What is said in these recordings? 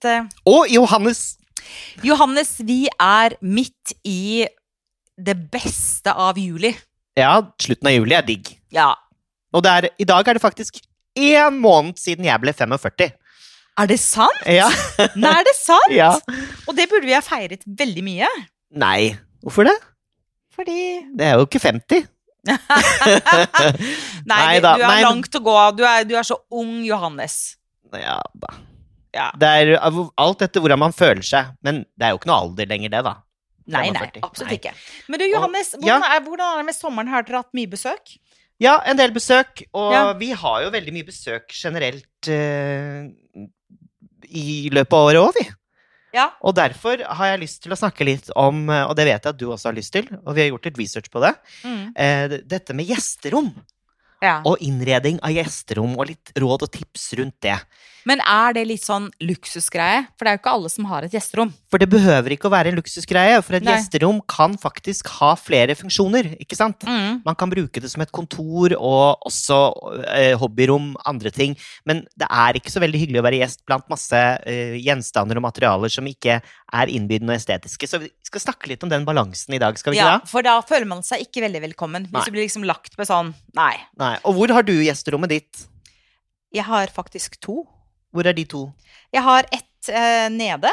med Birgitte. Og Johannes! Johannes, vi er midt i det beste av juli. Ja, slutten av juli er digg. Ja. Og det er, i dag er det faktisk én måned siden jeg ble 45. Er det sant? Ja. Nei, er det sant? ja. Og det burde vi ha feiret veldig mye. Nei, hvorfor det? Fordi Det er jo ikke 50. Nei, Nei du, da, du er nei, langt å gå. Du er, du er så ung, Johannes. Ja da. Ja. Det er alt etter hvordan man føler seg. Men det er jo ikke noe alder lenger, det, da. Nei, nei, absolutt Nei. ikke. Men du, Johannes, og, hvordan, er, hvordan er det med sommeren? Har dere hatt mye besøk? Ja, en del besøk. Og Ja. vi har jo veldig mye besøk generelt uh, i løpet av året òg, vi. Ja. Og derfor har jeg lyst til å snakke litt om, eh, og det vet jeg at du også har lyst til, og vi har gjort litt research på det, Mm. uh, dette med gjesterom. ja. Og innredning av gjesterom, og litt råd og tips rundt det. Men er det litt sånn luksusgreie? For det er jo ikke alle som har et gjesterom. For det behøver ikke å være en luksusgreie, for et Nei. gjesterom kan faktisk ha flere funksjoner, ikke sant? Mm. Man kan bruke det som et kontor og også eh, hobbyrom, andre ting. Men det er ikke så veldig hyggelig å være gjest blant masse eh, gjenstander og materialer som ikke er innbydende og estetiske. Så vi skal snakke litt om den balansen i dag, skal vi ikke Ja, da? for da føler man seg ikke veldig velkommen. Nei. Hvis du blir liksom lagt på sånn Nei. Nei. Og hvor har du gjesterommet ditt? Jeg har faktisk to. Hvor er de to? Jeg har ett eh, nede.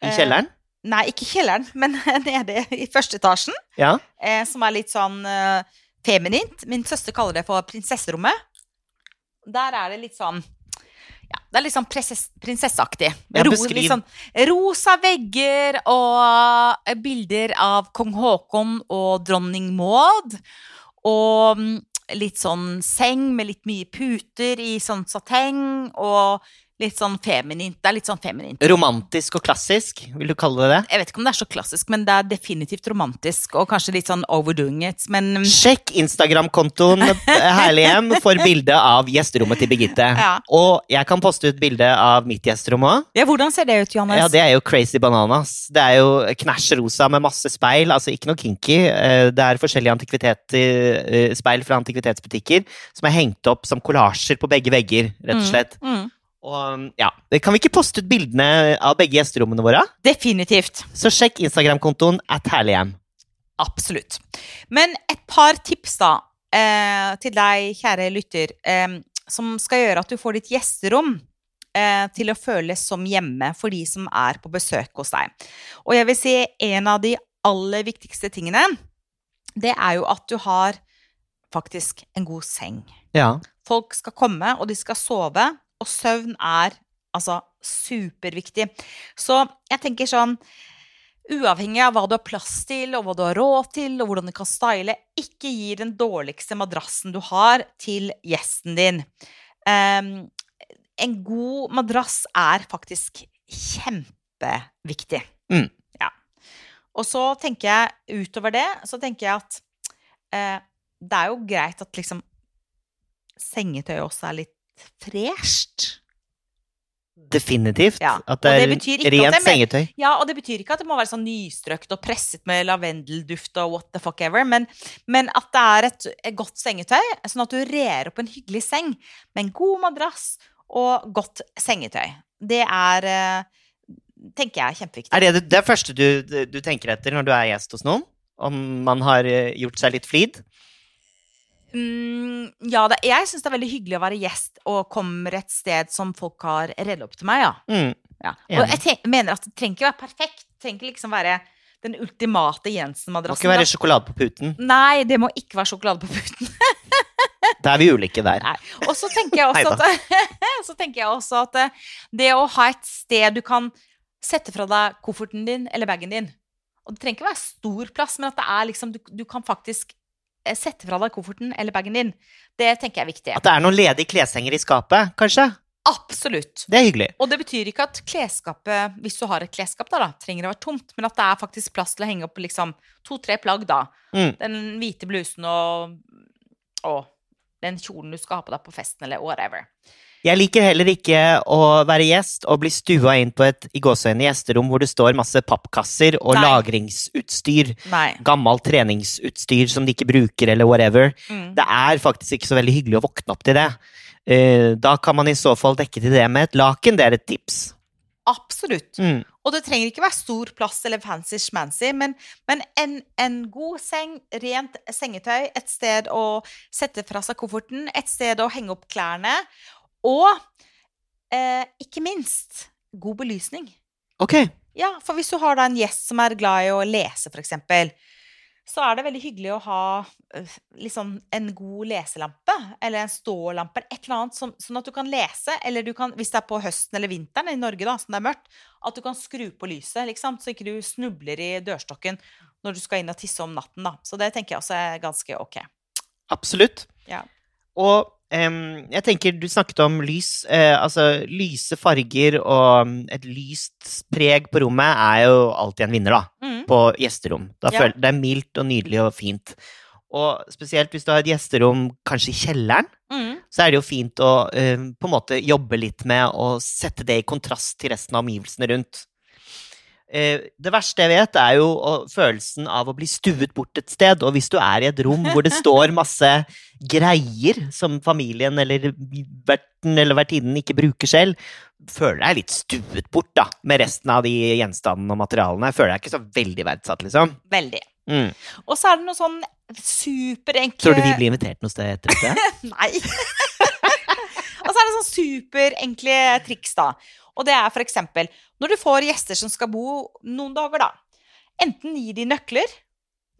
I Eh, kjelleren? Nei, ikke kjelleren, men nede i første etasjen. Ja. Eh, som er litt sånn eh, feminint. Min søster kaller det for prinsesserommet. Der er det litt sånn ja, det er litt sånn prinsess, prinsesseaktig. Ja, Ro- beskriv. litt sånn rosa vegger og eh, bilder av kong Haakon og dronning Maud. Og mm, litt sånn seng med litt mye puter i sånn sateng. Og litt sånn feminint. Det er litt sånn feminint. Romantisk og klassisk, vil du kalle det det? Jeg vet ikke om det er så klassisk, men det er definitivt romantisk. Og kanskje litt sånn overdoing it. Men mm, Sjekk Instagram-kontoen Herlighjem Herlig hjem for bilde av gjesterommet til Birgitte. Ja. Og jeg kan poste ut bilde av mitt gjesterom òg. ja, hvordan ser det ut, Johannes? Ja, det er jo crazy bananas. Det er jo knæsj rosa med masse speil, altså ikke noe kinky. Eh, Det er forskjellige eh, speil fra antikvitetsbutikker som er hengt opp som kollasjer på begge vegger, rett og slett. Mm. Og ja, Kan vi ikke poste ut bildene av begge gjesterommene våre? Definitivt. Så sjekk Instagram-kontoen at herlighjem. Absolutt. Men et par tips, da, eh, til deg, kjære lytter, eh, som skal gjøre at du får ditt gjesterom eh, til å føles som hjemme for de som er på besøk hos deg. Og jeg vil si en av de aller viktigste tingene, det er jo at du har faktisk en god seng. Ja. Folk skal komme, og de skal sove, og søvn er altså superviktig. Så jeg tenker sånn Uavhengig av hva du har plass til, og hva du har råd til, og hvordan du kan style, ikke gi den dårligste madrassen du har, til gjesten din. Um, en god madrass er faktisk kjempeviktig. Mm. Ja. Og så tenker jeg, utover det, så tenker jeg at eh, det er jo greit at liksom sengetøyet også er litt fresht. Definitivt. Ja, At det er det rent det, sengetøy. Ja, og det betyr ikke at det må være sånn nystrøkt og presset med lavendelduft og what the fuck ever, men, men at det er et, et godt sengetøy, sånn at du rer opp en hyggelig seng med en god madrass og godt sengetøy. Det er, eh, tenker jeg, er kjempeviktig. Er det det, det første du, du tenker etter når du er gjest hos noen? Om man har eh, gjort seg litt flid? Mm, ja, det, jeg syns det er veldig hyggelig å være gjest og kommer et sted som folk har redd opp til meg, ja. Mm. ja. Og jeg ten mener at det trenger ikke være perfekt. Det trenger ikke liksom være den ultimate Det må Jensen-madrassen. ikke være sjokolade på puten. Nei, det må ikke være sjokolade på puten. Da er vi ulike der. Nei. Og så tenker tenker jeg også at eh, det å ha et sted du kan sette fra deg kofferten din eller bagen din Og det trenger ikke være stor plass, men at det er liksom, du, du kan faktisk sette fra deg kofferten eller bagen din. Det tenker jeg er viktig. At det er noen ledige kleshenger i skapet, kanskje? Absolutt. Det er hyggelig. Og det betyr ikke at klesskapet, hvis du har et klesskap, da, da trenger å være tomt, men at det er faktisk plass til å henge opp liksom to-tre plagg, da. Mm. Den hvite blusen og, og den kjolen du skal ha på deg på festen, eller whatever. Jeg liker heller ikke å være gjest og bli stua inn på et i gåseøyne gjesterom hvor det står masse pappkasser og Nei. lagringsutstyr. Nei. Gammelt treningsutstyr som de ikke bruker, eller whatever. Mm. Det er faktisk ikke så veldig hyggelig å våkne opp til det. Eh, da kan man i så fall dekke til det med et laken. Det er et tips. Absolutt. Mm. Og det trenger ikke være stor plass eller fancy schmancy, men, men en, en god seng, rent sengetøy, et sted å sette fra seg kofferten, et sted å henge opp klærne, og eh, ikke minst god belysning. Ok. Ja, for hvis du har da en gjest som er glad i å lese, for eksempel, så er det veldig hyggelig å ha øh, liksom en god leselampe, eller en stålampe, eller et eller annet, som, sånn at du kan lese, eller du kan, hvis det er på høsten eller vinteren i Norge, da, som det er mørkt, at du kan skru på lyset, liksom, så ikke du snubler i dørstokken når du skal inn og tisse om natten, da. Så det tenker jeg også er ganske ok. Absolutt. Ja. Og jeg tenker, du snakket om lys. Eh, altså, lyse farger og mm, et lyst preg på rommet er jo alltid en vinner, da. Mm. På gjesterom. Da Ja. føler, det er mildt og nydelig og fint. Og spesielt hvis du har et gjesterom kanskje i kjelleren, Mm. så er det jo fint å uh, på en måte jobbe litt med å sette det i kontrast til resten av omgivelsene rundt. Eh, det verste jeg vet, er jo følelsen av å bli stuet bort et sted. Og hvis du er i et rom hvor det står masse greier som familien eller verten eller vertinnen ikke bruker selv, føler deg litt stuet bort da, med resten av de gjenstandene og materialene. Føler deg ikke så veldig verdsatt, liksom. Veldig. Mm. Og så er det noe sånn superenkle Tror du vi blir invitert noe sted etter dette? Nei. Og så er det sånn superenkle triks, da. Og det er eksempel når du får gjester som skal bo noen dager, da. Enten gi de nøkler,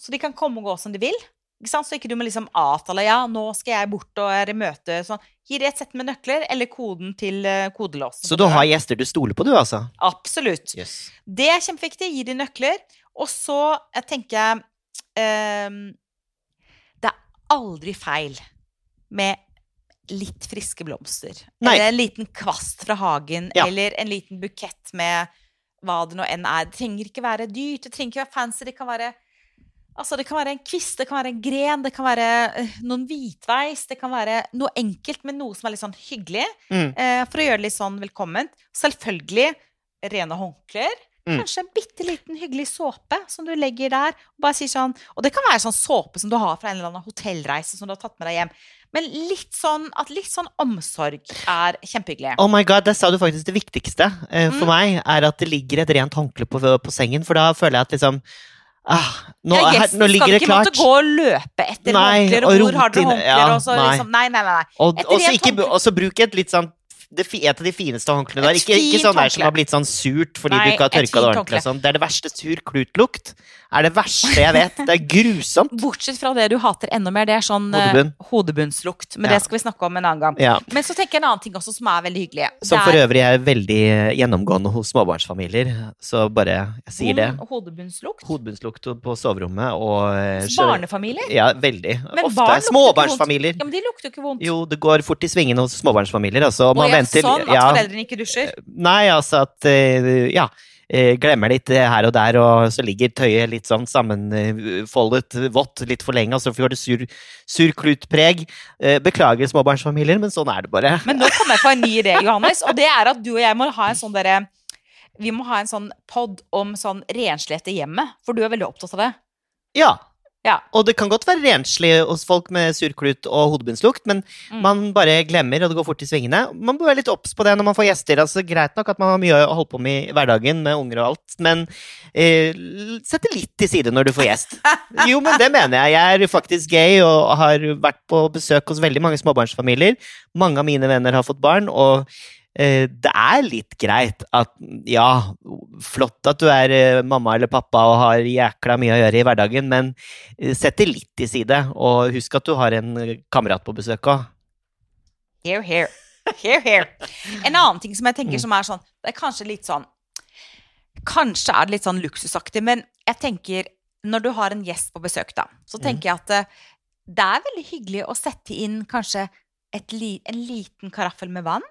så de kan komme og gå som de vil. Ikke sant? Så ikke du må liksom avtale ja, nå skal jeg bort og er i møte. Sånn. Gi de et sett med nøkler, eller koden til eh, kodelåsen. Så du har gjester du stoler på, du, altså? Absolutt. Yes. Det er kjempeviktig. Gi de nøkler. Og så jeg tenker jeg eh, Det er aldri feil med litt friske blomster. Nei. Eller en liten kvast fra hagen. Ja. Eller en liten bukett med hva det nå enn er. Det trenger ikke være dyrt, det trenger ikke være fancy. Det kan være Altså, det kan være en kvist, det kan være en gren, det kan være eh, noen hvitveis, det kan være noe enkelt, men noe som er litt sånn hyggelig. Mm. Eh, for å gjøre det litt sånn velkomment. Selvfølgelig rene håndklær. Mm. Kanskje en bitte liten hyggelig såpe som du legger der. Og bare sier sånn Og det kan være sånn såpe som du har fra en eller annen hotellreise som du har tatt med deg hjem. Men litt sånn at litt sånn omsorg er kjempehyggelig. Oh my god, der sa du faktisk det viktigste eh, for Mm. meg, er at det ligger et rent håndkle på, på sengen, for da føler jeg at liksom ah, nå, ja, her, gjesten nå ligger skal det ikke måtte gå og løpe etter Nei, håndklær, og og hvor har dere håndklær, ja, og så nei. liksom Nei, nei, nei. Og, så ikke, håndkle. og så bruk et litt sånn det, et av de fineste håndklærne der. Ikke, ikke sånn der som har blitt sånn surt fordi Nei, du ikke har tørka det ordentlig. Sånn. Det er det verste sur klutlukt. Er det verste jeg vet. Det er grusomt. Bortsett fra det du hater enda mer, det er sånn eh, Hodebunn. hodebunnslukt. Men Ja. det skal vi snakke om en annen gang. Ja. Men så tenker jeg en annen ting også som er veldig hyggelig. Som for øvrig er veldig gjennomgående hos småbarnsfamilier. Så bare jeg sier det. Hodebunnslukt. Hodebunnslukt på soverommet og eh, Barnefamilier? Ja, veldig. Men Ofte. Småbarnsfamilier. Ja, men de lukter jo ikke vondt. Jo, det går fort i svingene hos småbarnsfamilier. Altså. Og Man jeg, venter sånn at ja, foreldrene ikke dusjer. Nei, altså at eh, Ja. Eh, Glemmer litt her og der, og så ligger tøyet litt sånn sammenfoldet vått litt for lenge, og så får det sur, sur klutpreg. Eh, Beklager småbarnsfamilier, men sånn er det bare. Men nå kommer jeg på en ny idé, Johannes, og det er at du og jeg må ha en sånn derre Vi må ha en sånn pod om sånn renslighet i hjemmet, for du er veldig opptatt av det. Ja. Ja. Og det kan godt være renslig hos folk med surklut og hodebunnslukt, men Mm. man bare glemmer, og det går fort i svingene. Man bør være litt obs på det når man får gjester. Altså, greit nok at man har mye å holde på med i hverdagen med unger og alt, men eh, sett det litt til side når du får gjest. Jo, men det mener jeg. Jeg er faktisk gay og har vært på besøk hos veldig mange småbarnsfamilier. Mange av mine venner har fått barn, og det er litt greit at ja, flott at du er eh, mamma eller pappa og har jækla mye å gjøre i hverdagen, men eh, sett det litt til side, og husk at du har en eh, kamerat på besøk òg. Here, here. Here, here. En annen ting som jeg tenker Mm. som er sånn Det er kanskje litt sånn Kanskje er det litt sånn luksusaktig, men jeg tenker Når du har en gjest på besøk, da, så Mm. tenker jeg at eh, det er veldig hyggelig å sette inn kanskje et li en liten karaffel med vann.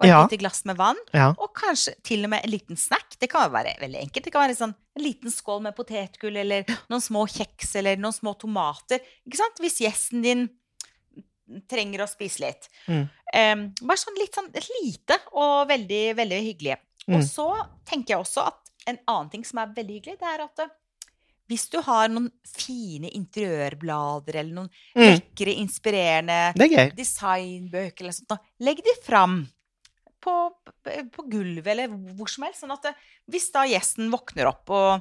Og et Ja. lite glass med vann. Ja. Og kanskje til og med en liten snack. Det kan jo være veldig enkelt. Det kan være sånn en liten skål med potetgull eller noen små kjeks eller noen små tomater. Ikke sant? Hvis gjesten din trenger å spise litt. Mm. Um, bare sånn litt sånn lite og veldig, veldig hyggelig. Mm. Og så tenker jeg også at en annen ting som er veldig hyggelig, det er at eh, hvis du har noen fine interiørblader eller noen Mm, lekre, inspirerende er designbøker eller sånt, legg de fram på, på gulvet eller hvor som helst. Sånn at det, hvis da gjesten våkner opp og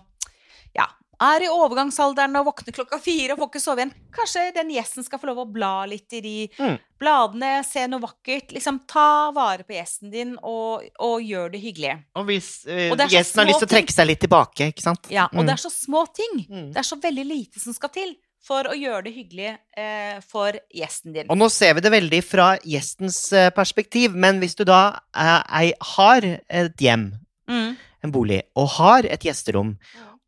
ja, er i overgangsalderen og våkner klokka fire og får ikke sove igjen, kanskje den gjesten skal få lov å bla litt i de Mm. bladene, se noe vakkert. Liksom ta vare på gjesten din og, og gjør det hyggelig. Og hvis eh, Og gjesten har lyst til å trekke seg litt tilbake, ikke sant? Ja, og Mm. det er så små ting. Mm. Det er så veldig lite som skal til for å gjøre det hyggelig eh, for gjesten din. Og nå ser vi det veldig fra gjestens eh, perspektiv, men hvis du da eh, har et hjem, Mm. en bolig, og har et gjesterom,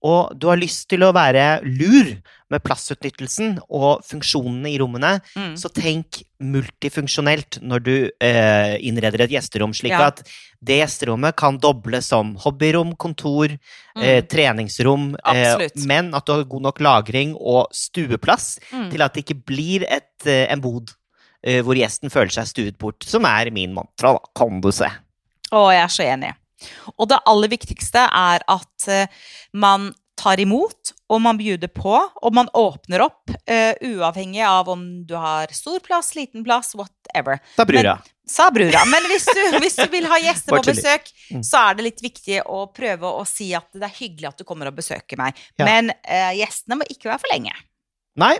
og du har lyst til å være lur med plassutnyttelsen og funksjonene i rommene, Mm. så tenk multifunksjonelt når du eh, innreder et gjesterom, slik Ja. at det gjesterommet kan doble som hobbyrom, kontor, Mm. eh, treningsrom, eh, men at du har god nok lagring og stueplass Mm. til at det ikke blir et, eh, en bod eh, hvor gjesten føler seg stuet bort, som er min mantra, da, kan du se. Å, jeg er så enig. Og det aller viktigste er at eh, man tar imot, og man bjuder på, og man åpner opp, uh, uavhengig av om du har stor plass, liten plass, whatever. Da brura. Sa brura. Men hvis du, hvis du vil ha gjester på besøk, Mm. så er det litt viktig å prøve å si at det er hyggelig at du kommer og besøker meg. Ja. Men uh, gjestene må ikke være for lenge. Nei,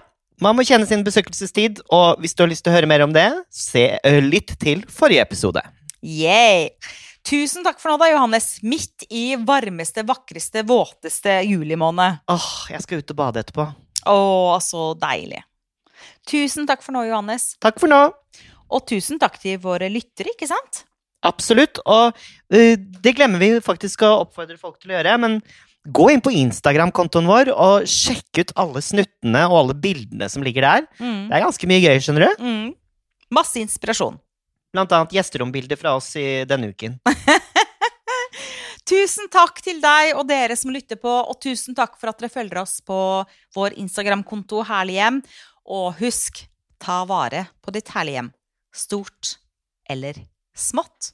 man må kjenne sin besøkelsestid, og hvis du har lyst til å høre mer om det, se, lytt til forrige episode. Yay! Tusen takk for nå, da, Johannes. Midt i varmeste, vakreste, våteste julimåned. Åh, jeg skal ut og bade etterpå. Å, så deilig. Tusen takk for nå, Johannes. Takk for nå. Og tusen takk til våre lyttere, ikke sant? Absolutt, og uh, det glemmer vi faktisk å oppfordre folk til å gjøre, men gå inn på Instagram-kontoen vår og sjekk ut alle snuttene og alle bildene som ligger der. Mm. Det er ganske mye gøy, skjønner du. Mm. Masse inspirasjon. Blant annet gjesterombilder fra oss i denne uken. Tusen takk til deg og dere som lytter på, og tusen takk for at dere følger oss på vår Instagram-konto Herlig hjem. Og husk, ta vare på ditt herlige hjem. Stort eller smått.